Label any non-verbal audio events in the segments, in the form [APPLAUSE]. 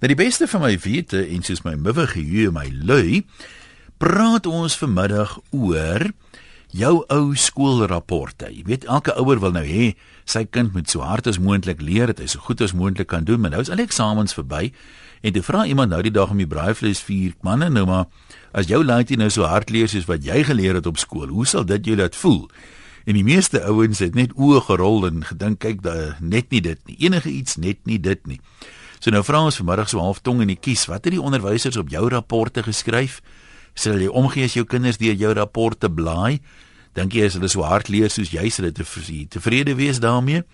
Nou die beste van my wete en soos my miwe geheue my lui, praat ons vanmiddag oor jou ou skoolrapporte. Jy weet elke ouer wil nou hê sy kind moet so hard as moontlik leer, dat hy so goed as moontlik kan doen, maar nou is al die eksamens verby en jy vra iemand nou die dag om die braaivleis vier, manne nou maar as jou laaitjie nou so hard leer soos wat jy geleer het op skool, hoe sal dit jou laat voel? En die meeste ouens het net oë gerol en gedink kyk da net nie dit nie. Enige iets net nie dit nie. So nou vra ons vanmiddag so half tong in die kies, wat het die onderwysers op jou rapporte geskryf? Sal jy omgee as jou kinders deur jou rapporte blaai? Dink jy as hulle so hard lees soos jy sal dit tevrede wees daarmee?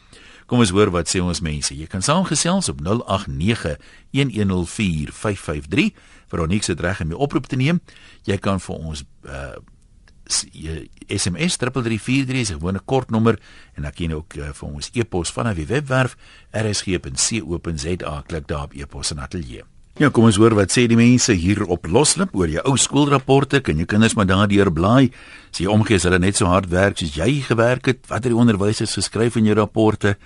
Kom ons hoor wat sê ons mense. Jy kan saamgesels op 0891104553 vir ons niks het reg om 'n oproep te neem. Jy kan vir ons uh SMS 3343 is 'n gewone kort nommer en dan kan jy ook uh, vir ons e-pos van die webwerf rsg.co.za klik daar op e-pos en ateljee. Ja, kom ons hoor wat sê die mense hier op Loslip oor jou ou skoolrapporte. Kan jou kinders maar daardeur blaai? As jy omgee as hulle net so hard werk soos jy gewerk het, wat het die onderwysers geskryf in jou rapporte?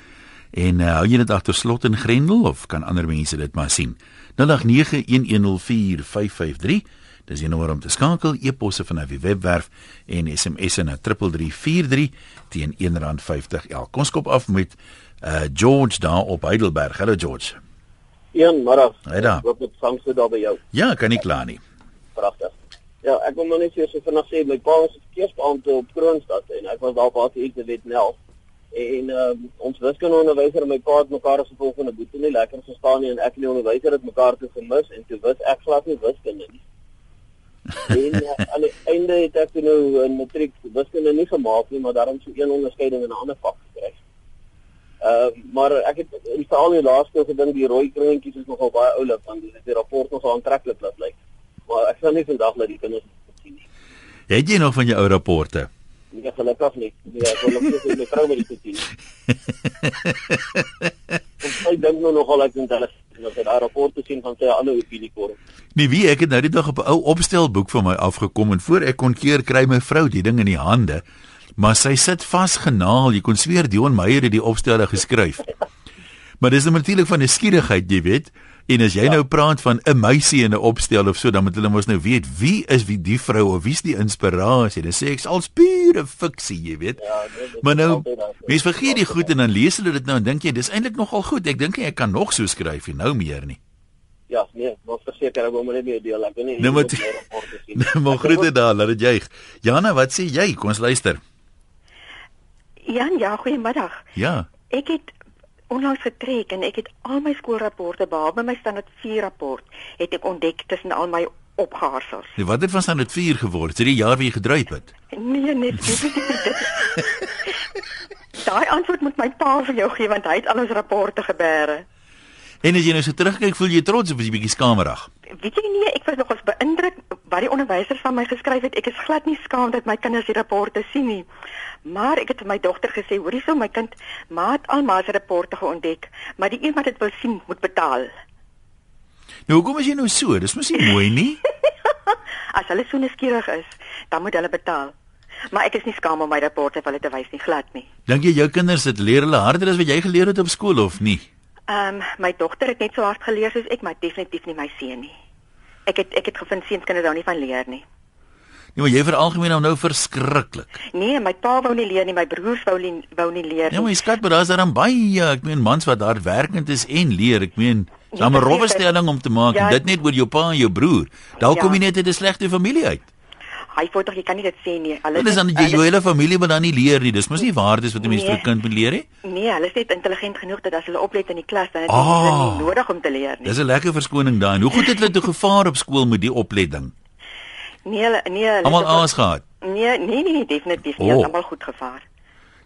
En uh, hou jy dit agter slot en grendel of kan ander mense dit maar sien? 0891104553 Dis 'n nommer om te skakel, e-posse van die webwerf en SMS'e na 3343 teen R1.50 elk. Kom skop af met uh George daar op Heidelberg. Hallo George. Een middag. Hey daar. Wat met vangste daar by jou? Ja, kan nie kla nie. Pragtig. Ja, ek wil maar net eers so vinnig sê my pa was 'n verkeersbeampte op Kroonstad en ek was daar baie ek weet nel. En uh, ons wiskundeonderwyser en my pa het mekaar as volgende boete nie lekker verstaan nie en ek en die onderwyser het mekaar te gemis en toe wis ek glad nie wiskunde nie en uh, aan die einde het ek nou 'n matriek wiskunde nie gemaak nie, maar daarom so een onderskeiding in 'n ander vak gekry. Uh maar ek het in veral die laaste gedink die rooi kroontjies is nogal baie oulik want dit die rapport nog aantreklik laat lyk. Maar ek sal nie vandag dat die kinders sien nie. Het jy nog van jou ou rapporte? Nee, gelukkig nie. Nee, ek wil nog nie my vrou met dit sien. Ek dink nou nogal ek dink hulle as jy daai rapporte sien van sy ander opinie korrek. Nee, wie ek het nou die dag op 'n ou opstelboek van my afgekom en voor ek kon keer kry my vrou die ding in die hande. Maar sy sit vasgenaal. Jy kon sweer Dion Meyer het die opstelle geskryf. Maar dis natuurlik van 'n skierigheid, jy weet. En as jy ja. nou praat van 'n meisie in 'n opstel of so, dan moet hulle mos nou weet wie is wie die vrou of wie's die inspirasie. Dan sê ek als pure fiksie, jy weet. Ja, nee, maar nou mens vergeet die goed en dan lees hulle dit nou en dink jy dis eintlik nogal goed. Ek dink ek kan nog so skryf, jy nou meer nie. Ja, nee, ons verseker ek wil maar net meer deel. Ek weet nie. Nou moet [LAUGHS] Nou maar groete daar, laat dit juig. Jana, wat sê jy? Kom ons luister. Jan, ja, goeiemiddag. Ja. Ek het onlangs getrek en ek het al my skoolrapporte behalwe my standaard 4 rapport het ek ontdek tussen al my opgehaarsels. Nee, wat het van standaard 4 geword? Is dit die jaar wie jy gedruip het? Nee, nee, dit is Daai antwoord moet my pa vir jou gee want hy het al ons rapporte gebeere. En as jy nou so terugkyk, voel jy trots of is jy bietjie skamerig? Weet jy nie, ek was nogals beïndruk wat die onderwysers van my geskryf het. Ek is glad nie skaam dat my kinders die rapporte sien nie. Maar ek het vir my dogter gesê, hoorie so my kind, maat almal se rapporte geontdek, maar die een wat dit wil sien, moet betaal. Nou hoekom is jy nou so? Dis mos nie mooi nie. [LAUGHS] as hulle so nuuskierig is, dan moet hulle betaal. Maar ek is nie skaam om my rapporte vir hulle te wys nie, glad nie. Dink jy jou kinders het leer hulle harder as wat jy geleer het op skool of nie? Ehm um, my dogter het net so hard geleer soos ek, maar definitief nie my seun nie. Ek het ek het gevind seuns kan daar nie van leer nie. Nee, maar jy vir algemeen nou verskriklik. Nee, my pa wou nie leer nie, my broers wou nie wou nie leer nie. Ja, maar jy skat, maar daar's dan baie, ek meen mans wat daar werkend is en leer. Ek meen, dan 'n rowwe stelling om te maak, ja, dit net oor jou pa en jou broer. Dalk ja. kom jy net uit 'n slegte familie uit hy voel tog jy kan nie dit sê nie. Hulle Dis dan jy jou hele familie moet dan nie leer nie. Dis mos nie waardes wat 'n mens nee, vir 'n kind moet leer nie. Nee, hulle is net intelligent genoeg dat as hulle oplet in die klas dan het hulle oh, nie nodig om te leer nie. Dis 'n lekker verskoning daai. Hoe goed het hulle toe gevaar op skool met die opletting? Nee, hulle nee, hulle Almal aas gehad. Nee, nee, nee, nee definitief nie. Oh. Almal goed gevaar.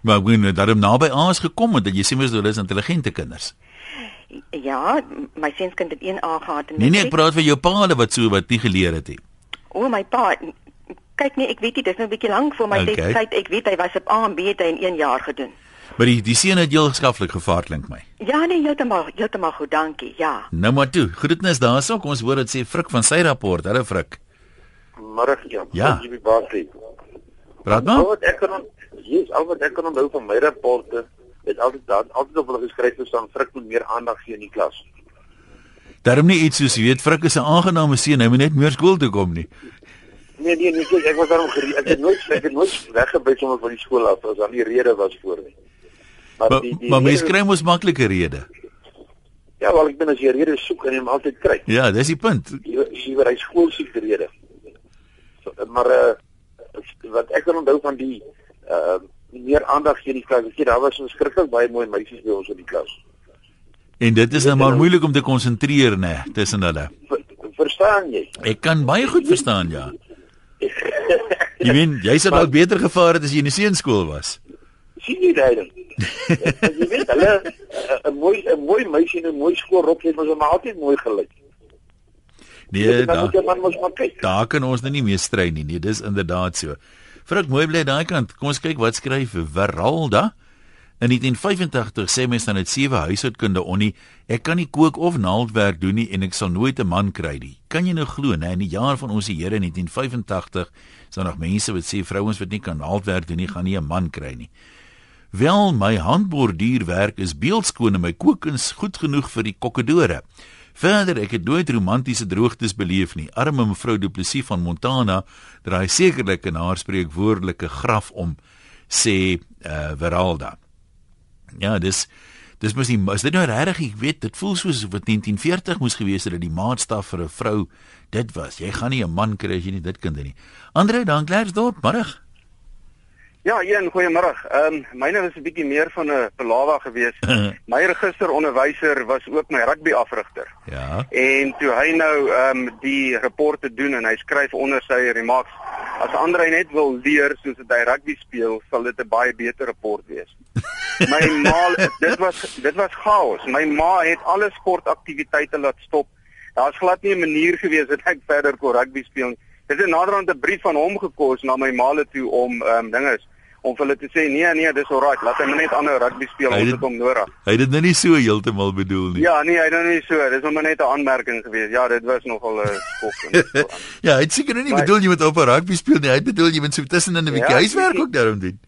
Maar ek weet dat hulle naby aas gekom het dat jy sê mos hulle is intelligente kinders. Ja, my seunskind het 1A gehad en Nee, nee, ek praat van jou pa wat so wat nie geleer het nie. O, my pa, kyk nee, ek weet nie, dis nou 'n bietjie lank vir my okay. tyd. Ek weet hy was op A en B het hy in 1 jaar gedoen. Maar die die seun het heel geskaflik gevaar klink my. Ja nee, heeltemal, heeltemal goed, dankie. Ja. Nou maar toe. Groetnis daarso. Kom ons hoor dit sê Frik van sy rapport. Hallo Frik. Môre ja. Ja. Praat maar. Wat ek kan Jesus, al wat ek kan onthou van my rapporte, het altyd daar altyd op hulle geskryf gestaan Frik moet meer aandag gee in die klas. Daarom nie iets soos jy weet, Frik is 'n aangename seun, hy moet net meer skool toe kom nie. Nee nee nee, kyk, ek was daarom gereed. Ek het nooit ek het nooit weggebyt sommer van die skool af as daar nie rede was voor nie. Maar die- die maar mens kry mos maklike rede. Ja, wel ek ben as jy rede soek en jy hom altyd kry. Ja, dis die punt. Iewers hy skool soek die rede. So, maar uh wat ek kan onthou van die uh meer aandag gee in die klas. Ek sê daar was so skrikkelik baie mooi meisies by ons in die klas. En dit is nou maar moeilik om te konsentreer, nê, tussen hulle. Ver, verstaan jy? Ek kan baie goed verstaan, ja. [LAUGHS] Jy weet, jy sou dalk beter gevaar het as jy in die seunskool was. sien jy daai ding? jy weet hulle eh, 'n mooi 'n mooi meisie in 'n mooi skoolrok het mos maar altyd mooi gelyk. Nee, dan moet da, jy man mos maar kyk. daar kan ons nou nie meer stry nie. Nee, dis inderdaad so. Vrik mooi bly daai kant. Kom ons kyk wat skryf Veralda. In 1985 sê mens dan het sewe huishoudkunde onnie, ek kan nie kook of naaldwerk doen nie en ek sal nooit 'n man kry nie. Kan jy nou glo, né, in die jaar van ons Here 1985 is daar nog mense wat sê vrouens wat nie kan naaldwerk doen nie, gaan nie 'n man kry nie. Wel, my handborduurwerk is beeldskoon en my kookkuns goed genoeg vir die kokkedore. Verder, ek het nooit romantiese droogtes beleef nie. Arme mevrou Du Plessis van Montana draai sekerlik in haar spreekwoordelike graf om, sê uh, Veralda. Ja, dis dis mos nie is dit nou regtig, ek weet, dit voel soos wat 1940 moes gewees het dat die maatstaf vir 'n vrou dit was. Jy gaan nie 'n man kry as jy nie dit kan doen nie. Andre, dan Klersdorp, middag. Ja, een goeiemôre. Ehm um, myne was 'n bietjie meer van 'n palawa geweest. my registeronderwyser was ook my rugbyafrigter. Ja. En toe hy nou ehm um, die rapporte doen en hy skryf onder sy remarks as ander hy net wil leer soos dit hy rugby speel, sal dit 'n baie beter rapport wees. [LAUGHS] My ma dit was dit was chaos. My ma het alle sportaktiwiteite laat stop. Daar's glad nie 'n manier gewees dat ek verder kon rugby speel nie. Dit het naderhand 'n brief van hom gekos na my maale toe om ehm um, dinges om vir hulle te sê nee nee dis alright laat hy net aanhou rugby speel Hy ons het- het hom nodig. Hy het dit nou nie so heeltemal bedoel nie. Ja nee hy doen nie so dis maar net 'n aanmerking geweest. Ja dit was nogal 'n skok. so [LAUGHS] aan. ja, hy het seker nou nie Maar- bedoel jy moet op 'n rugby speel nie. Hy het bedoel jy moet so tussenin 'n bietjie Ja, huiswerk ook daarom doen.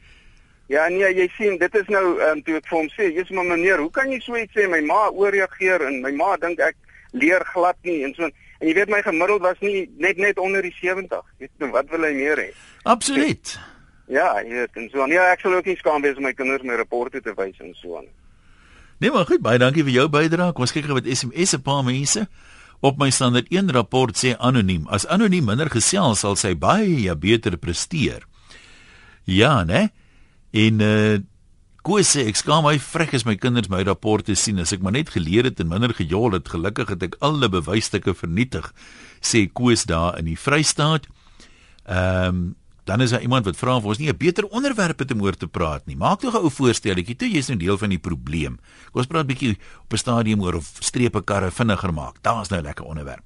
Ja nee jy sien dit is nou ehm um, toe ek vir hom sê jy's maar meneer hoe kan jy so iets sê my ma ooreageer en my ma dink ek leer glad nie en so en jy weet my gemiddeld was nie net net onder die 70. Weet jy wat wil hy meer hê? Absoluut. Ja, jy weet en so aan. Ja, ek sal ook nie skaam wees om my kinders my rapporte te wys en so aan. Nee maar goed, baie dankie vir jou bydrae. Kom ons kyk gou wat SMS 'n paar mense op my standaard een rapport sê anoniem. As anoniem minder gesels sal sy baie beter presteer. Ja, né? En uh Koos sê ek skaam my vrek as my kinders my rapporte sien as ek maar net geleer het en minder gejol het. Gelukkig het ek alle bewysstukke vernietig, sê Koos daar in die Vrystaat. Ehm um, dan is daar iemand wat vra of ons nie 'n beter onderwerp het om oor te praat nie. Maak tog 'n ou voorstelletjie toe jy's nou deel van die probleem. Kom ons praat bietjie op 'n stadium oor of strepe karre vinniger maak. Daar's nou 'n lekker onderwerp.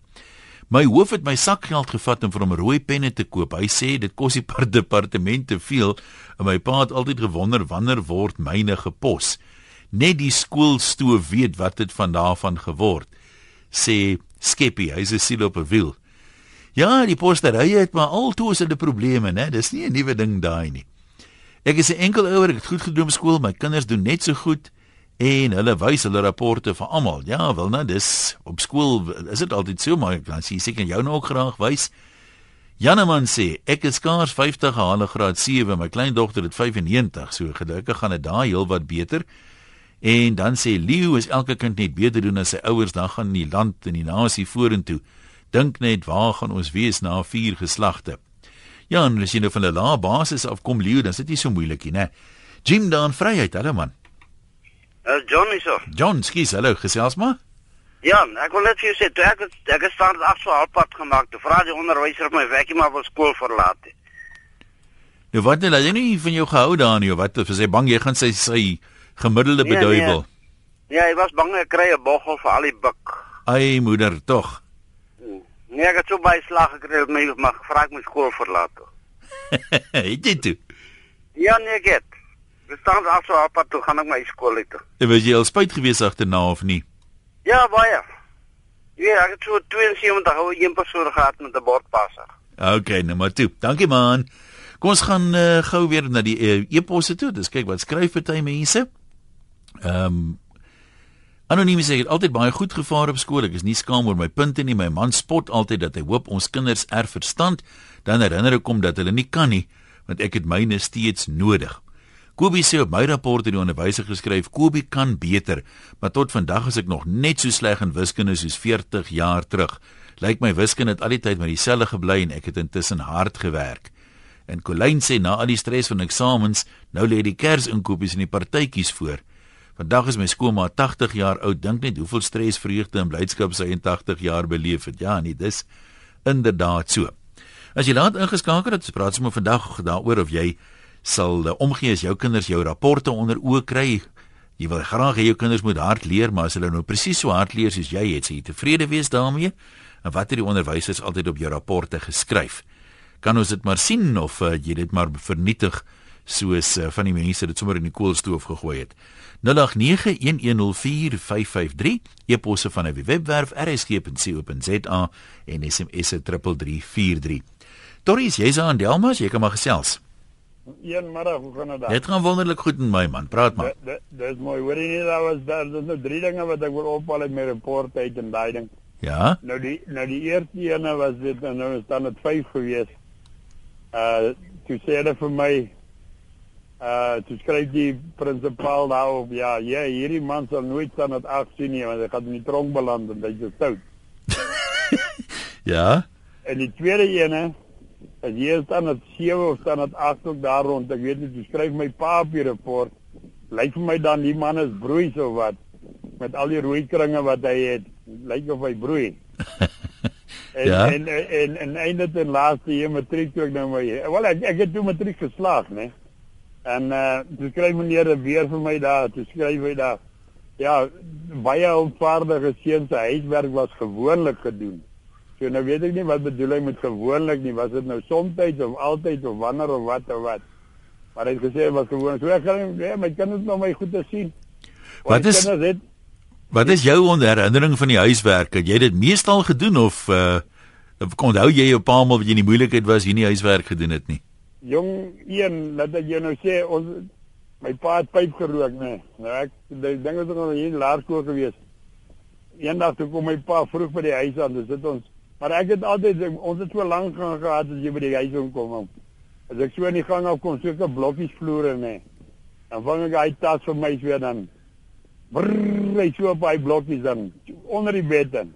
My hoof het my sakgeld gevat om vir hom rooi penne te koop. Hy sê dit kos die per [LAUGHS] departement te veel en my pa het altyd gewonder wanneer word myne gepos. Net die skoolstoof weet wat dit van daarvan geword. Sê Skeppie, hy's 'n siel op 'n wiel. Ja, die posterye het maar altoos hulle probleme, né? Dis nie 'n nuwe ding daai nie. Ek is 'n enkel ouer, ek het goed gedoen op skool, my kinders doen net so goed en hulle wys hulle rapporte vir almal. Ja, wel nou, dis op skool is dit altyd so, maar dan sê seker jou nou ook graag wys. Janeman sê ek is skaars 50 gehaal graad 7, my kleindogter het 95, so gelukkig gaan dit daai heel wat beter. En dan sê Leo is elke kind net beter doen as sy ouers, dan gaan die land en die nasie vorentoe. Dink net waar gaan ons wees na vier geslagte? Ja, en as jy nou van 'n lae basis af kom Leo, dan is dit nie so moeilikie, né? Jim daan vryheid, hallo man. Uh, John is so. John, skus, hallo, gesels maar. Ja, ek wil net vir jou sê, toe ek het, ek het staan af so halfpad gemaak. Toe vra die onderwyser of my werkie maar wil skool verlaat. het. Nou wat het hy nie van jou gehou daar nie, wat? Is hy bang jy gaan sy sy gemiddelde Nee, beduiwel? Ja, hy was bang ek kry 'n boggel vir al die buk. Ai moeder, tog. Nee, ek het so baie slag gekry dat my mag gevra ek moet skool verlaat. [LAUGHS] het jy toe? Ja, nee, ek het. Ek staan af so halfpad toe gaan ek my skool uit. En was jy al spyt gewees agterna of nie? Ja, baie. Ja, ek het so 72 ou een persoon gehad met 'n bordpasser. Okay, nou maar toe. Dankie man. Kom ons gaan uh, gou weer na die uh, e-posse toe. Dis kyk wat skryf party mense. Ehm um, Anoniem sê ek het altyd baie goed gevaar op skool. Ek is nie skaam oor my punte nie. My man spot altyd dat hy hoop ons kinders erf verstand. Dan herinner ek hom dat hulle nie kan nie, want ek het myne steeds nodig. Kobie sê op my rapport het die onderwyser geskryf Kobie kan beter, maar tot vandag is ek nog net so sleg in wiskunde soos 40 jaar terug. Lyk my wiskunde het al die tyd met dieselfde gebly en ek het intussen hard gewerk. En Colleen sê na al die stres van eksamens, nou lê die kersinkopies en die partytjies voor. Vandag is my skoolma 80 jaar oud. Dink net hoeveel stres, vreugde en blydskap sy in 80 jaar beleef het. Ja, nee, dis inderdaad so. As jy laat ingeskakel het, praat ons maar vandag daaroor of jy sal uh, omgee as jou kinders jou rapporte onder oë kry. Jy wil graag hê jou kinders moet hard leer, maar as hulle nou presies so hard leer soos jy het, sê jy tevrede wees daarmee? En wat het die onderwysers altyd op jou rapporte geskryf? Kan ons dit maar sien of uh, jy dit maar vernietig soos uh, van die mense dit sommer in die koolstoof gegooi het? 0891104553 eposse van 'n webwerf rsg.co.za en SMS 3343. Doris, jy's aan Delmas, jy kan maar gesels. Een middag, hoe gaan dit? Dit gaan wonderlik goed met my man. Praat maar. Dit dis mooi. Hoorie nie, daar was daar is nou drie dinge wat ek wil ophaal uit my rapport uit en daai ding. Ja. Nou die nou die eerste ene was dit nou dan dit 5 gewees. Uh toe sê hulle vir my uh toe skryf die prinsipaal daarop ja, ja, hierdie man sal nooit staan met 8 sien nie want hy gaan in die tronk beland en dit is stout. [LAUGHS] ja. En die tweede ene as jy staan met 7 of staan met 8 ook daar rond, ek weet nie, toe skryf my pa op die rapport. Lyk vir my dan die man is broei so wat met al die rooi kringe wat hy het, lyk of hy broei. [LAUGHS] en, Ja. en en en einde ten laaste hier matriek ek nou my wel ek, ek het toe matriek geslaag, né? En uh toe skryf meneer weer vir my daar, toe skryf hy daar ja, baie onvaardige seuns se huiswerk was gewoonlik gedoen. So nou weet ek nie wat bedoel hy met gewoonlik nie, was dit nou soms of altyd of wanneer of wat of wat. Maar hy het gesê was gewoonlik. So ek gaan ja, my kinders nou my goed te sien. Wat is- het Wat is jou onderherinnering van die huiswerk? Het jy dit meestal gedoen of uh onthou jy jou pa maar wat jy in die moeilikheid was hier nie huiswerk gedoen het nie? Jong een dat ek jou nou sê ons my pa het pyp gerook nê. Nee. Nou ek dink was nog hier in laerskool gewees. Eendag toe kom my pa vroeg by die huis aan, dis dit ons maar ek het altyd ons het so lank gaan gehad as jy by die huis kom kom. As ek so in die gang af kom sulke blokkies vloere nê. Dan vang ek hy tas vir my weer dan. Brrr, hy so op hy blokkies dan onder die bed dan.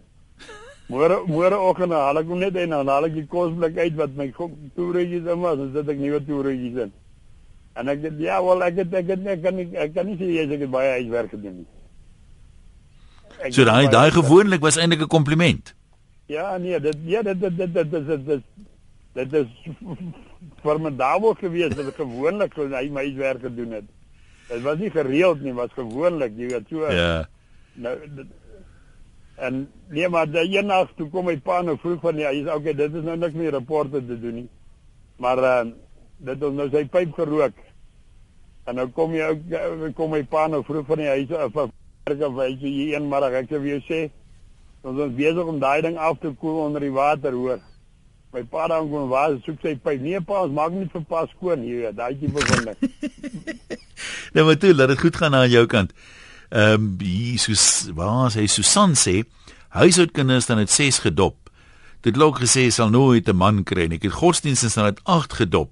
Môre môre oggend haal ek hom net en dan haal ek die kosblik uit wat my toeretjies in was, dan sit ek nuwe toeretjies in. En ek het ja, wel ek het ek het ek kan nie ek kan nie sê jy het baie huiswerk gedoen nie. Ek So daai daai gewoonlik was eintlik 'n kompliment. Ja, nee, dit ja, dit dit dit dit dit dit, dit, dit is formidabel geweest dat ek gewoonlik hy my huiswerk gedoen het. Dit was nie gereeld nie, was gewoonlik, jy weet so. Ja. Nou dit, en nee maar die eendag toe kom my pa nou vroeg van ja, hy's okay, dit is nou niks meer rapporte te doen nie. Maar uh, dit het nou sy pyp gerook. En nou kom jy ook eh, kom my pa nou vroeg van die huis af af werk of hy sê hier een middag ek sê vir jou sê ons is besig om daai ding af te koel onder die water hoor. My pa dan kom waar soek sy pyp. Nee pa, ons maak nie vir pas skoon hier, daai tipe van ding. [LAUGHS] Nou maar toe, laat dit goed gaan aan jou kant. Ehm um, Jesus, waar sê Susan sê, huishoudkinders dan het 6 gedop. Dit lok gesê sal nooit 'n man kry nie. Ek het godsdienste dan het 8 gedop.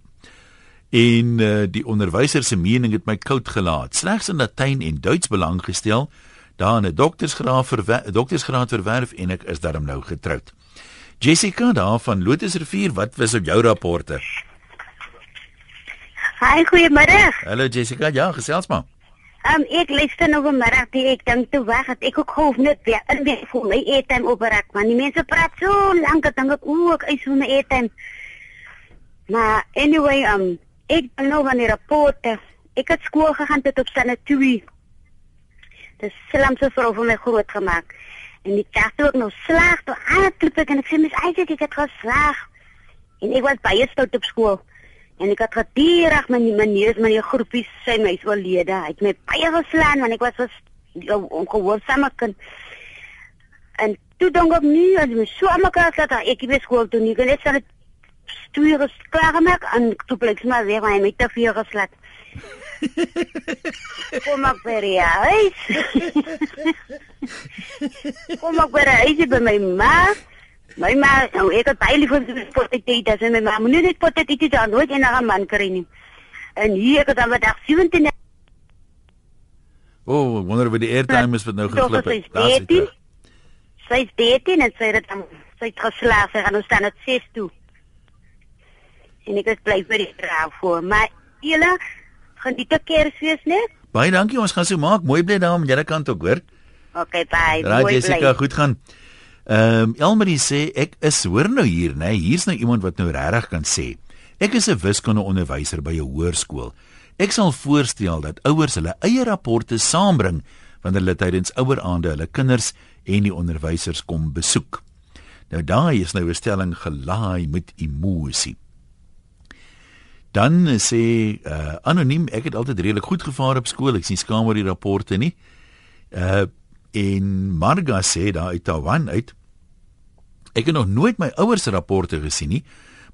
En uh, die onderwyser se mening het my koud gelaat. Slegs in Latyn en Duits belang gestel, daar 'n doktersgraad verwerf, doktersgraad verwerf en ek is daarom nou getroud. Jessica daar van Lotusrivier, wat was op jou rapporte? Hi, goeiemôre. Hallo Jessica, ja, gesels maar. Um ek luister nou vanmiddag die ek dink toe weg het ek ook hoef net weer in weer vir my airtime opreek man. Die mense praat so lank dat dink ek o, ek is vir my airtime. Maar anyway, um ek ben nou van die rapporte. Ek het skool gegaan tot op sanatorie. Dis slamse vrou vir my groot gemaak. En die kerk toe ook nou slaag toe aan klip ek en ek sê mis eintlik ek het geslaag. En ek was baie stout op skool. En ek het gedierig met die maniere met die groepies sy my oorlede. Hy het my baie geslaan want ek was so ongehoorsame kind. En toe dink ek nie as my so aan mekaar dat ek by skool toe nie. Ek het stuur klaargemaak en toe plek maar weer maar met te veel geslaan. [LAUGHS] Kom ek die huis. [LAUGHS] Kom ek die huis by my ma. My ma, nou ek het baie lief vir potetjie, dis my ma. Moet net potetjie dan nooit en 'n man kry nie. En hier ek het dan wat 17 O, oh, wonder of die airtime is wat nou geklip is het. sy Daar's dit. 13. terug. Sy is 13 en sy het dan sy het geslaag, sy gaan nou staan op 6 toe. En ek het bly vir die vrou voor, maar julle geniet die Kersfees net. Baie dankie, ons gaan so maak. Mooi bly daar om julle kant ook, hoor. Okay, bye. Raai Mooi Jessica, bly. goed gaan. Ehm um, Elmarie sê ek is hoor nou hier, nê? Hier's nou iemand wat nou regtig kan sê. Ek is 'n wiskundeonderwyser by 'n hoërskool. Ek sal voorstel dat ouers hulle eie rapporte saambring wanneer hulle tydens oueraande hulle kinders en die onderwysers kom besoek. Nou daai is nou 'n stelling gelaai met emosie. Dan sê uh, anoniem ek het altyd redelik goed gevaar op skool. Ek sien skaam oor die rapporte nie. Uh en Marga sê daar uit Taiwan uit Ek het nog nooit my ouers rapporte gesien nie,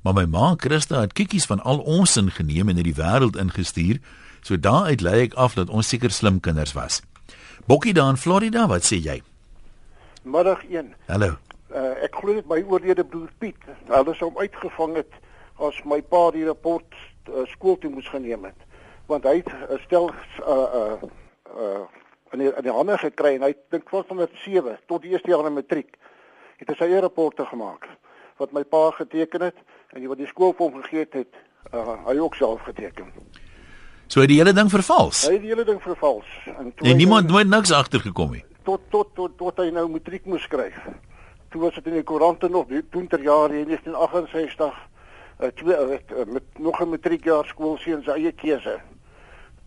maar my ma Christa het kikkies van al ons in geneem en in die wêreld ingestuur. So daaruit lei ek af dat ons seker slim kinders was. Bokkie daar in Florida, wat sê jy? Middag 1. Hallo. Uh, ek glo dit my oorlede broer Piet. Hulle sou hom uitgevang het as my pa die rapport uh, skool toe moes geneem het. Want hy het uh, stel uh uh uh in die, in die hande gekry en hy het dink van 7 tot die eerste jaar in matriek. Het hy sy eie rapporte gemaak wat my pa geteken het en die wat die skool vir hom gegee het, uh, hy ook self geteken. So het die hele ding vervals. Hy het die hele ding vervals en toe En niemand nou- nooit niks agtergekom nie. tot tot tot tot hy nou matriek moes skryf. Toe was dit in die koerante nog toen ter jare in 1968 uh, twee uh, met nog 'n matriekjaar skoolseun se eie keuse.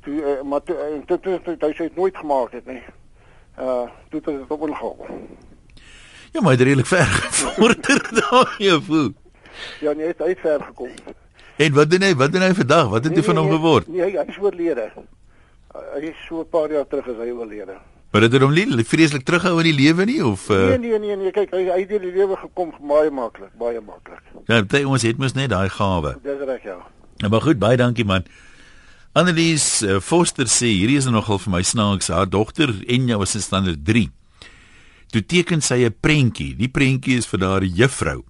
Toe uh, maar toe, uh, toe, toe, toe, toe hy sê het nooit gemaak het nie. Uh toe het dit op ongehaal. Ja, maar dit redelik ver [LAUGHS] gevorder daar jou voel. Ja, nee, hy het ver gekom. En wat doen hy? Wat doen hy vandag? Wat het toe van hom geword? Nee, hy, hy is oorlede. Hy is so 'n paar jaar terug is hy oorlede. Maar het dit hom nie vreeslik terughou in die lewe nie of Nee, uh, nee, nee, nee, kyk, hy hy het deur die lewe gekom baie maklik, baie maklik. ja, party ons het mos net daai gawe. Dis reg ja. Ja, maar goed, baie dankie man. Annelies uh, Foster sê hierdie is nogal vir my snaaks. Haar dogter Enja was in standaard 3. Toe teken sy 'n prentjie. Die prentjie is vir daardie juffrou.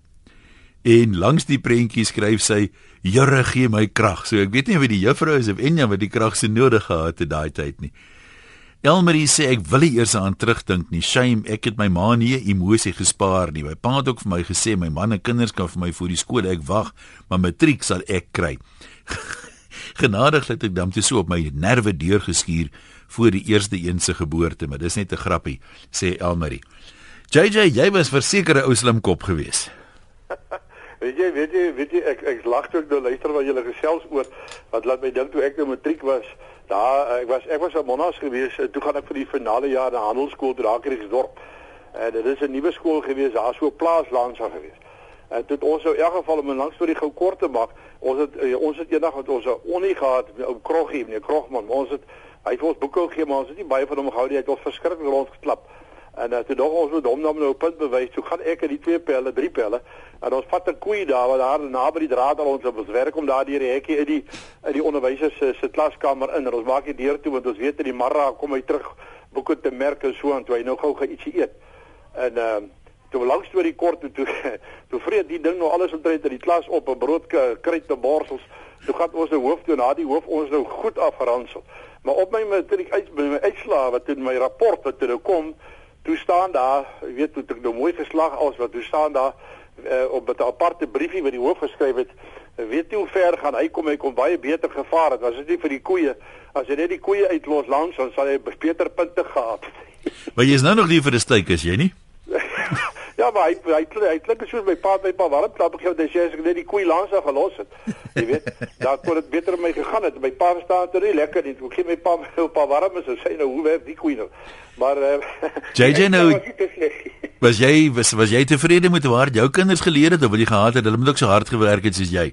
En langs die prentjie skryf sy: "Here gee my krag." So ek weet nie of die juffrou is of Enja wat die krag so nodig gehad het daai tyd nie. Elmarie sê ek wil nie eers aan terugdink nie. Shame, ek het my ma nie emosie gespaar nie. My pa het ook vir my gesê my man en kinders kan vir my voor die skool ek wag, maar matriek sal ek kry. [LAUGHS] Genadig het ek dan toe so op my nerve deurgeskuur voor die eerste een se geboorte, maar dis net 'n grappie, sê Elmarie. JJ, jy was verseker 'n ou slim kop gewees. [LAUGHS] Weet jy, weet jy, weet jy ek ek lag toe ek nou luister wat julle gesels oor wat laat my dink toe ek nou matriek was. Daar ek was ek was op Monas gewees. en Toe gaan ek vir die finale jaar na Handelsskool toe daar in Riesdorp. En dit is 'n nuwe skool gewees, daar so 'n plaaslansa gewees. En toe het ons nou in elk geval om 'n lang storie gou kort te maak, ons het eh, ons het eendag met ons 'n onie gehad, ou Kroggie, meneer Krogman, ons het hy het vir ons boeke gegee, maar ons het nie baie van hom gehou nie. Hy het ons verskriklik rondgeklap. En uh, toe dog ons moet hom nou 'n punt bewys. Toe gaan ek en die twee pelle, drie pelle, en ons vat 'n koei daar waar daar naby die draad al ons op ons werk om daar deur die hekkie in die in die onderwysers se se klaskamer in. En ons maak die deur toe want ons weet dat die marra kom hy terug boeke te merk en so en toe hy nou gou gaan ietsie eet. En ehm uh, toe langs toe die kort toe toe, [LAUGHS] toe vreet die ding nou alles omtrent in die klas op 'n brood kruit en borsels. Toe gaan ons nou hoof toe na die hoof ons nou goed afgeransel. Maar op my matriek uit by my uitslae wat in my rapport wat toe nou kom, toe staan daar, weet toe ek nou mooi geslag als wat toe staan daar uh, op 'n aparte briefie wat die hoof geskryf het. Weet jy hoe ver gaan hy kom? Hy kom baie beter gevaar het. Was dit nie vir die koeie? As jy net die koeie uitlos langs, dan sal hy beter punte gehad het. Maar jy is nou nog nie vir 'n styk as jy nie. [LAUGHS] Ja, maar hy hy hy, klink soos my pa my pa warm klap gegee het hy sê as ek net die koei langs af gelos het. Jy weet, [LAUGHS] daar kon dit beter met my gegaan het. My pa staan toe nie lekker nie. Ek gee my pa my pa warm is en sê nou hoe werk die koei nou. Maar [LAUGHS] uh, JJ nou was te jy was, was jy tevrede met hard jou kinders geleer het of wil jy gehad het hulle moet ook so hard gewerk het soos jy?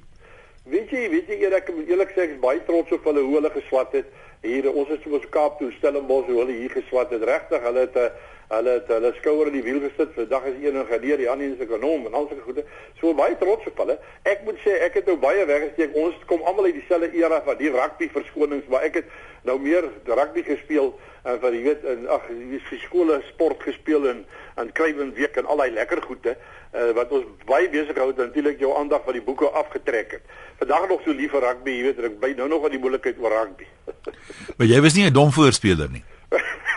Weet jy, weet jy eerlik eerlik sê ek is baie trots op hulle hoe hulle geswat het. Hier ons is soos Kaap toe Stellenbosch hoe hulle hier geswat het. Regtig, hulle het 'n Hulle het hulle skouer in die wiel gesit. Vandag is een ingenieur, die ander is 'n ekonom en al sulke goede. So baie trots op hulle. Ek moet sê ek het nou baie weggesteek. Ons kom almal uit dieselfde era van die rugby verskonings, maar ek het nou meer rugby gespeel en van jy weet in ag, het skole sport gespeel en en krywen week en al daai lekker goede uh, wat ons baie besig hou natuurlik jou aandag van die boeke afgetrek het. Vandag nog so lief vir rugby, jy weet, ek by nou nog aan die moeilikheid oor rugby. Maar jy was nie 'n dom voorspeler nie. [LAUGHS]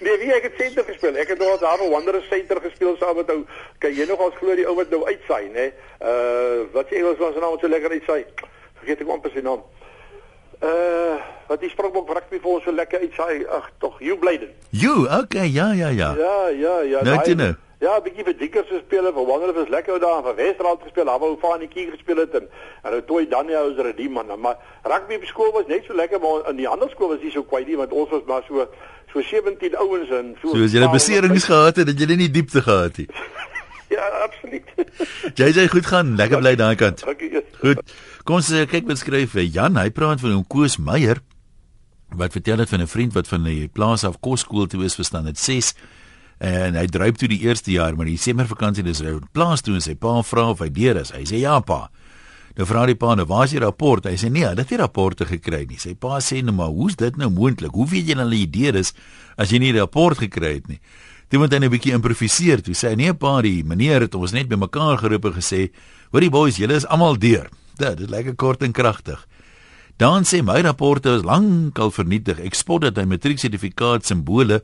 nee, wie ek het senter gespeel. Ek het nog daar 'n Wanderers senter gespeel saam met ou. Kyk, jy nog as glo die ou wat nou uitsaai, nê? Uh wat se Engels was nou so lekker uitsaai. Vergeet ek amper sy naam. Uh wat die Springbok rugby vir ons so lekker uitsaai. Ag, tog, Hugh Blyden. You, okay, ja ja ja. Ja, ja, ja. Nou jy nou. Ja, 'n bietjie vir Dikkers gespeel en vir Wanderers was lekker daar van Westerland gespeel. Daar wou van die kier gespeel het en en ou Toy Daniel was redeem man. Maar rugby op skool was net so lekker maar in die ander skool was nie so kwai nie want ons was maar so so 17 ouens en so So as jy 'n beserings gehad het, dat jy nie diepte gehad het. [LAUGHS] ja, absoluut. [LAUGHS] jy sê goed gaan, lekker bly daai kant. Goed. Kom ons eh, kyk wat skryf Jan. Hy praat van hom Koos Meyer wat vertel het van 'n vriend wat van die plaas af kosskool toe is verstaan het 6 en hy dryp toe die eerste jaar maar die somervakansie dis hy plaas toe en sy pa vra of hy deur is. Hy sê ja pa. Nou vra die pa nou waar is die rapport? Hy sê nee, hy het nie rapporte gekry nie. Sy pa sê nou maar hoe's dit nou moontlik? Hoe weet jy dan jy deur is as jy nie 'n rapport gekry het nie? Toe moet hy net 'n bietjie improviseer. Toe sê hy nee pa, die meneer het ons net bymekaar geroep en gesê, "Hoorie boys, julle is almal deur." Dit is lekker kort en kragtig. Dan sê my rapporte is lankal vernietig. Ek spot dat hy matrieksertifikaat simbole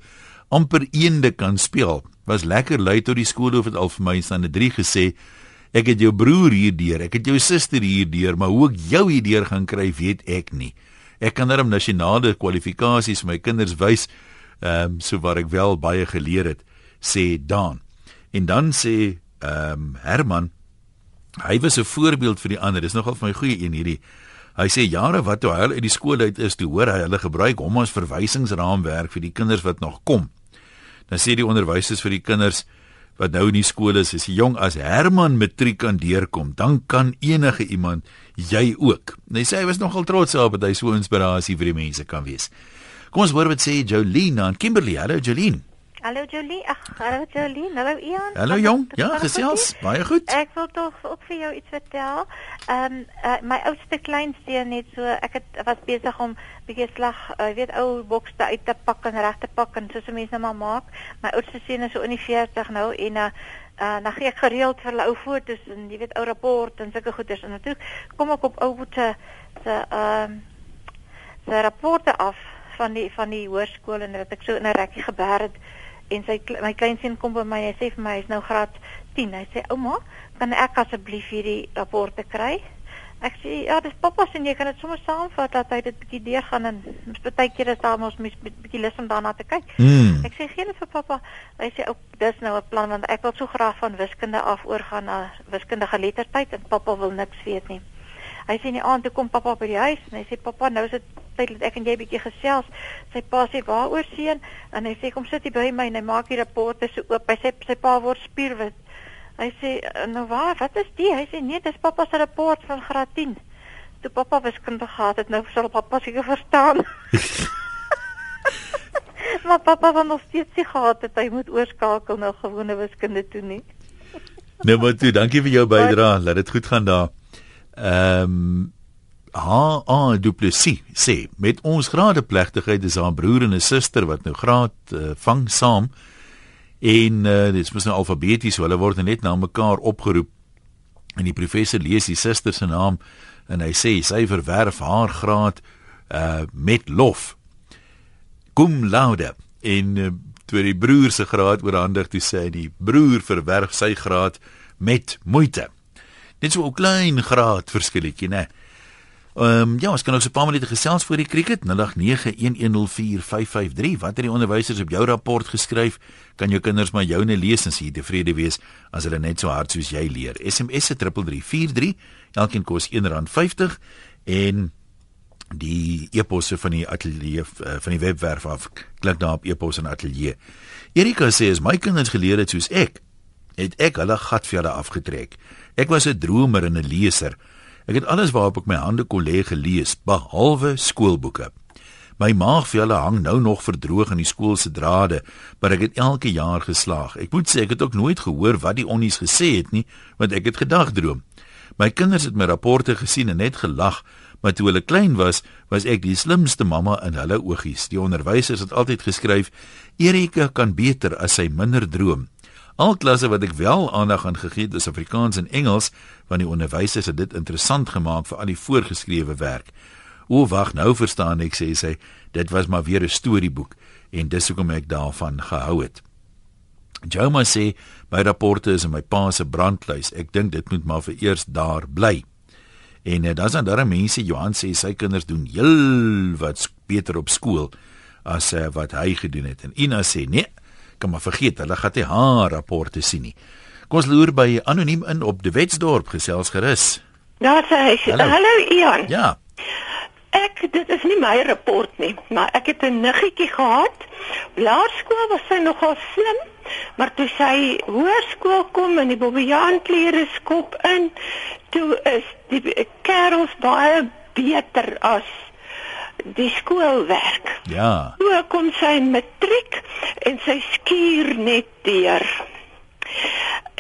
amper eende kan speel. Was lekker lui tot die skoolhoof het al vir my staan 'n 3 gesê. Ek het jou broer hierdeur, ek het jou suster hierdeur, maar hoe ek jou hierdeur gaan kry, weet ek nie. Ek kan darm nasionale kwalifikasies my kinders wys, ehm um, so waar ek wel baie geleer het, sê Dan. En dan sê ehm um, Herman hy was 'n voorbeeld vir die ander. Dis nogal vir my goeie een hierdie. Hy sê jare wat toe hy uit die skool uit is, toe hoor hy hulle gebruik hom as verwysingsraamwerk vir die kinders wat nog kom. Dan sê die onderwysers vir die kinders wat nou in die skool is, is jong as Herman matriek kan deurkom, dan kan enige iemand jy ook. Hy sê hy was nogal trots daarop dat hy so inspirasie vir die mense kan wees. Kom ons hoor wat sê Jolene aan Kimberley. Hallo Jolene. Hallo Jolie. Ag, hallo Jolie. Hallo Ian. Hallo jong. Ja, gesels. Baie goed. Ek wil tog ook vir jou iets vertel. Ehm um, uh, my oudste kleinste net so ek het was besig om bietjie slag, jy uh, weet ou bokste uit te pak en reg te pak en soos mense nou maar maak. My oudste seun is so in die 40 nou en uh, uh dan gee ek gereeld vir ou foto's en jy weet ou rapport en sulke goeders en natuurlik kom ek op ou boete se ehm uh, se rapporte af van die van die hoërskool en dat ek so in 'n rekkie geberg het en sy my kleinseun kom by my en hy sê vir my hy's nou graad 10. Hy sê ouma, kan ek asseblief hierdie rapporte kry? Ek sê ja, dis pappa se en jy kan dit sommer saamvat dat hy dit bietjie deurgaan en mens baie keer is daar mos mens bietjie lus om daarna te kyk. Mm. Ek sê gee dit vir pappa. Hy sê ook dis nou 'n plan want ek wil so graag van wiskunde af oorgaan na wiskundige lettertyd en pappa wil niks weet nie. Hy sê in die aand toe kom pappa by die huis en hy sê pappa nou is dit tyd dat ek en jy bietjie gesels. Sy pa sê waaroor seun en hy sê kom sit hier by my en hy maak die rapporte so oop. Hy sê sy pa word spierwit. Hy sê nou waar, wat is dit? Hy sê nee, dis pappa se rapport van graad 10. Toe pappa wiskunde gehad het, nou sal pappa seker verstaan. [LAUGHS] maar pappa van nog steeds nie gehad het hy moet oorskakel na gewone wiskunde toe nie. nou maar toe, dankie vir jou bydrae. Laat dit goed gaan daar. Ehm um, Ha, ah, Duplessis sê met ons gradeplegtigheid is haar broer en 'n suster wat nou graad uh, vang saam en uh, dit is nou alfabeties, hulle word net na mekaar opgeroep. En die professor lees die suster se naam en hy sê sy verwerf haar graad uh met lof. Cum laude uh, toe die broer se graad oorhandig toe sê die broer verwerf sy graad met moeite. Net so 'n klein graad verskilletjie, né? Ehm um, ja, ons kan ook so 'n paar minute gesels voor die cricket 0891104553. Wat het die onderwysers op jou rapport geskryf? Kan jou kinders maar joune lees en sê tevrede wees as hulle net so hard soos jy leer. SMS se 3343. Elkeen kos R1.50 en die eposse van die ateljee eh, van die webwerf af. Klik daar op epos en ateljee. Erika sê as my kinders geleer het soos ek, het ek hulle gat vir hulle afgetrek. Ek was 'n dromer en 'n leser. Ek het alles waarop ek my hande kon lê gelees, behalwe skoolboeke. My maagvelle hang nou nog verdroog in die skool se drade, maar ek het elke jaar geslaag. Ek moet sê ek het ook nooit gehoor wat die onnies gesê het nie, want ek het gedagdroom. My kinders het my rapporte gesien en net gelag, maar toe hulle klein was, was ek die slimste mamma in hulle oogies. Die onderwysers het altyd geskryf: "Erika kan beter as sy minder droom." Al klasse wat ek wel aandag aan gegee het, is Afrikaans en Engels, want die onderwysers het dit interessant gemaak vir al die voorgeskrewe werk. O wag, nou verstaan ek sê sy, dit was maar weer 'n storieboek en dis hoekom ek daarvan gehou het. Joma sê my rapporte is in my pa se brandlys. Ek dink dit moet maar vir eers daar bly. En uh, dan is daar mense Johan sê sy kinders doen heel wat beter op skool as uh, wat hy gedoen het. En Ina sê nee, kan maar vergeet, hulle gaan nie haar rapporte sien nie. Kom ons loer by anoniem in op die Wetsdorp gesels gerus. Daar sê hy. Hallo. Hallo Ian. Ja. Ek dit is nie my rapport nie, maar ek het 'n niggetjie gehad. Laerskool was sy nogal slim, maar toe sy hoërskool kom en die bobbejaan klere skop in, toe is die kerels baie beter as die skoolwerk. Ja. Toe kom sy matriek en sy skuur net deur.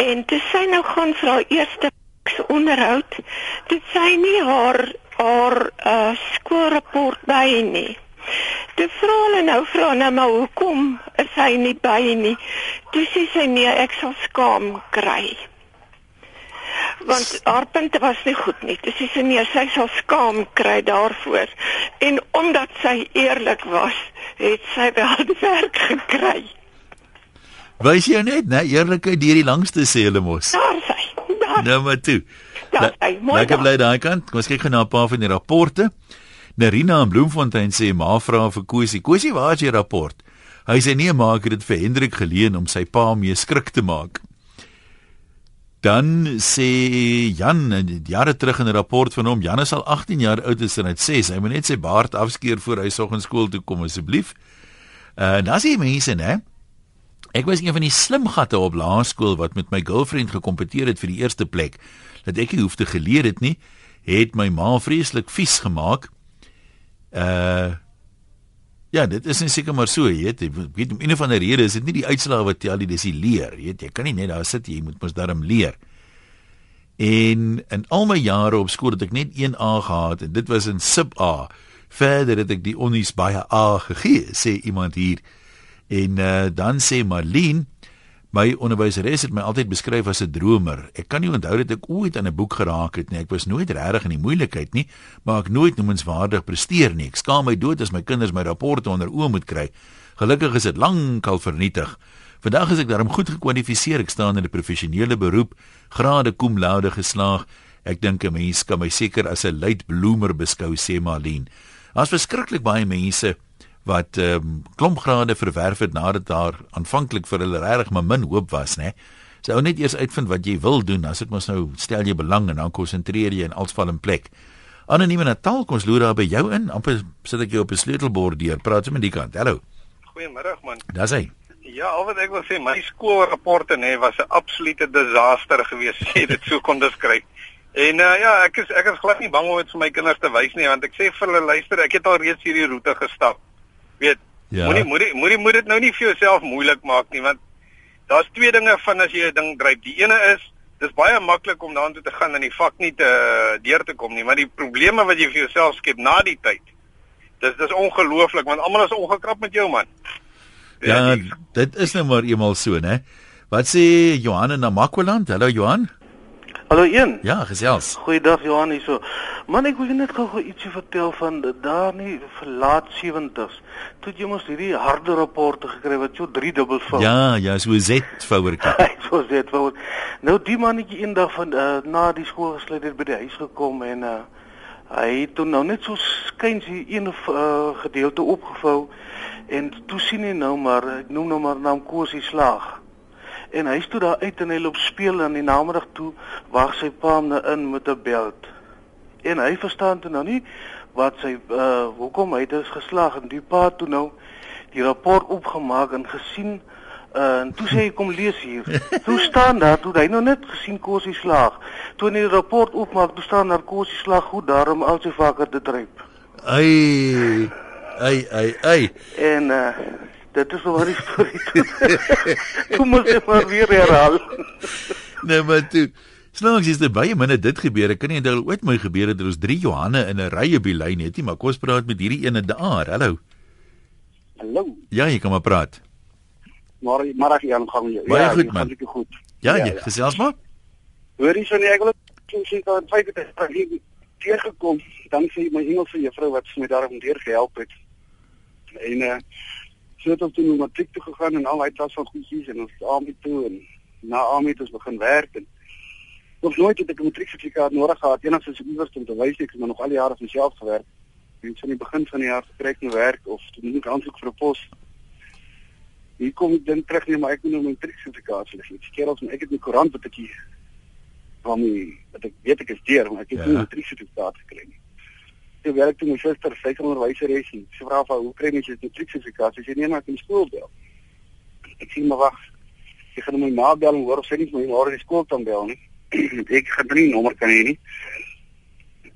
En toe sy nou gaan vir haar eerste onderhoud, toe sy nie haar haar uh, skoolrapport by nie. Toe vra hulle nou vra nou maar hoekom is hy nie by nie? Toe sê sy nee, ek sal skaam kry. Want haar punte was nie goed nie. Dis sy sê nee, sy sal skaam kry daarvoor. En omdat sy eerlik was, het sy wel die [LAUGHS] werk gekry. Wys jy net, né? Eerlikheid deur die langste sê hulle mos. Daar sy. Daar. Nou maar toe. Ja, sy. Lekker bly daai kant. Kom ons kyk gou na 'n paar van die rapporte. Nerina in Bloemfontein sê ma vra vir Kosie. Kosie, waar is jou rapport? Hy sê nee, maar ek het dit vir Hendrik geleen om sy pa mee skrik te maak. Dan sê Jan jare terug in 'n rapport van hom, Jan is al 18 jaar oud en hy sê hy moet net sy baard afskeer voor hy soggens skool toe kom asseblief. Uh dan sê mense, né? Ek was een van die slim gatte op laerskool wat met my girlfriend gekompeteer het vir die eerste plek. Dat ek nie hoef te geleer het nie, het my ma vreeslik vies gemaak. Uh Ja, dit is seker maar so, jy weet, ek weet om een van die redes is dit nie die uitslae wat tel nie, dis die leer, jy weet, jy kan nie net daar sit jy moet mos darm leer. En in al my jare op skool het ek net 1 A gehad en dit was in sub A. Verder het ek die onnies baie A gegee, sê iemand hier. En uh, dan sê Marlene, my onderwyseres het my altyd beskryf as 'n dromer. Ek kan nie onthou dat ek ooit aan 'n boek geraak het nie. Ek was nooit regtig in die moeilikheid nie, maar ek nooit noemenswaardig presteer nie. Ek skaam my dood as my kinders my rapporte onder oë moet kry. Gelukkig is dit lankal vernietig. Vandag is ek daarom goed gekwalifiseer. Ek staan in 'n professionele beroep, grade cum laude geslaag. Ek dink 'n mens kan my seker as 'n late bloomer beskou, sê Marlene. Daar's verskriklik baie mense wat ehm um, klompgrade verwerf het nadat daar aanvanklik vir hulle regtig maar min hoop was, né? Sy ou net eers uitvind wat jy wil doen, as dit mos nou stel jy belang en dan konsentreer jy en alles val in plek. Anonieme Natal, kom ons loer daar by jou in. amper sit ek jou op 'n sleutelbord deur. Praat met die kant. Hallo. Goeiemôre man. Dis hy. Ja, al wat ek wil sê, my skoolrapporte nê was 'n absolute disaster geweest, sê dit so kon beskryf. En uh, ja, ek is ek is glad nie bang om dit vir my kinders te wys nie, want ek sê vir hulle luister, ek het al reeds hierdie roete gestap weet ja. moenie moenie moenie moet dit nou nie vir jouself moeilik maak nie want daar's twee dinge van as jy 'n ding dryf. Die ene is dis baie maklik om daartoe te gaan en die vak nie te deur te kom nie maar die probleme wat jy vir jouself skep na die tyd dis dis ongelooflik want almal is ongekrap met jou man. Ja die, dit is nou maar eenmal so nê wat sê Johan in Namakwaland? Hallo Johan Hallo een. Ja, gesels. Goeiedag Johan hierso. Man, ek wil net gou ietsie vertel van daar nie verlaat 70s. Toe jy mos hierdie harde rapporte gekry wat so 3 dubbel vou. Ja, ja, so Z vouertjie. so [LAUGHS] Z vouer. Nou die mannetjie eendag van uh, na die skool gesluit het by die huis gekom en uh, hy het toe nou net so skuins hier een uh, gedeelte opgevou en toe sien hy nou maar ek noem nou maar naam Kosie Slaag en hy stoot daar uit en hy loop speel in die namiddag toe wag sy pa hom nou in met 'n belt. En hy verstaan toe nou nie wat sy uh hoekom hy dit geslag en die pa toe nou die rapport opgemaak en gesien uh en toe sê hy kom lees hier. [LAUGHS] Toe staan daar toe hy nou net gesien kosie slag toe hy die rapport opmaak toe staan daar kosie slag goed daarom al sy vakke te dryp ai Ai ai ai. En uh dit is maar die storie. Toe moet ek maar weer herhaal. [LAUGHS] nee, maar toe Snaaks is dit baie minne dit gebeur. Ek kan nie onthou ooit my gebeur het dat ons 3 Johanne in 'n rye by lyn het nie, maar kom ons praat met hierdie ene daar. Hallo. Hallo. Ja, jy kan maar praat. Maar maar ek gaan gaan jou. Baie ja, goed man. Goed. Ja, ja, jy gesels maar. Hoor jy so nie ek wil sê dat feit het ek hier gekom, dan sê my Engelse juffrou wat my daarom deur gehelp het. En uh so het ons toe na matriek toe gegaan en al daai tas van goedjies en ons AME toe en na AME het ons begin werk en nog nooit het ek 'n matrieksertifikaat nodig gehad enigsins iewers om te wys ek het nog al die jare vir myself gewerk. En so in die begin van die jaar gekry ek 'n werk of moet ek aansoek vir 'n pos. Hier kom ek dan terug nee maar ek moet nou my matrieksertifikaat hê. Ek sê ons ek het 'n koerant wat ek hier van my wat ek weet ek is deur maar ek het ja. nie 'n matrieksertifikaat gekry nie. Toe werk toe my suster, sy kan onderwyser is. Sy vra vir hoe kry jy 'n matrieksertifikaat? Sy sê nee maar ek moet skool bel. Ek sê maar wag. Ek gaan my ma bel en hoor of sy nie my môre in die skool kan bel nie. [CLEARS THROAT] ek gaan nie nommer kan hê nie.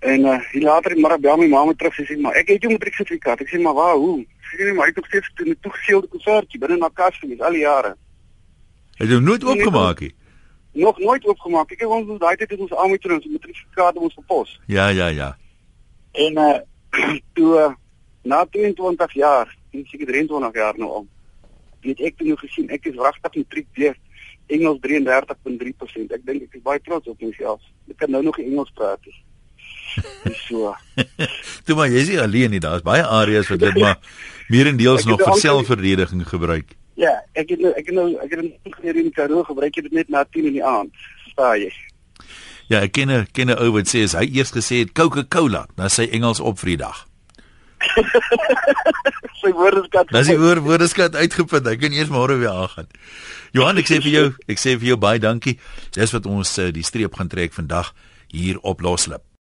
En uh hier later in môre bel my ma my terug sê maar ek het jou matrieksertifikaat. Ek sê maar waar hoe? Sy sê maar ek het nog steeds 'n toegeseelde koevertjie binne na kas vir al die jare. Het jy nooit oopgemaak nie? Nog nooit oopgemaak. Ek het ons daai tyd het ons almal toe ons matrieksertifikaat ons gepos. Ja, ja, ja. En uh [CLEARS THROAT] toe uh, na 22 jaar, ek seker 23 jaar nou al. Het ek toe nou gesien ek is wragtig matriek deur Engels 33.3%. Ek dink ek is baie trots op myself. Ek kan nou nog Engels praat. Dis so. [LAUGHS] Toe maar jy is nie alleen nie. Daar's baie areas wat dit maar meerendeels [LAUGHS] nog vir selfverdediging gebruik. Ja, ek het nou ek het nou ek het in geleer in Karoo gebruik dit net na 10 in die aand. Verstaan jy? Ja, ek ken 'n ken 'n ou wat sê as hy eers gesê het Coca-Cola, dan sy Engels op vir die dag. [LAUGHS] sy woordeskat. Dis die woord woordeskat uitgeput. Ek kan eers môre weer aangaan. Johan, ek sê vir jou, ek sê vir jou baie dankie. Dis wat ons uh, die streep gaan trek vandag hier op Loslip.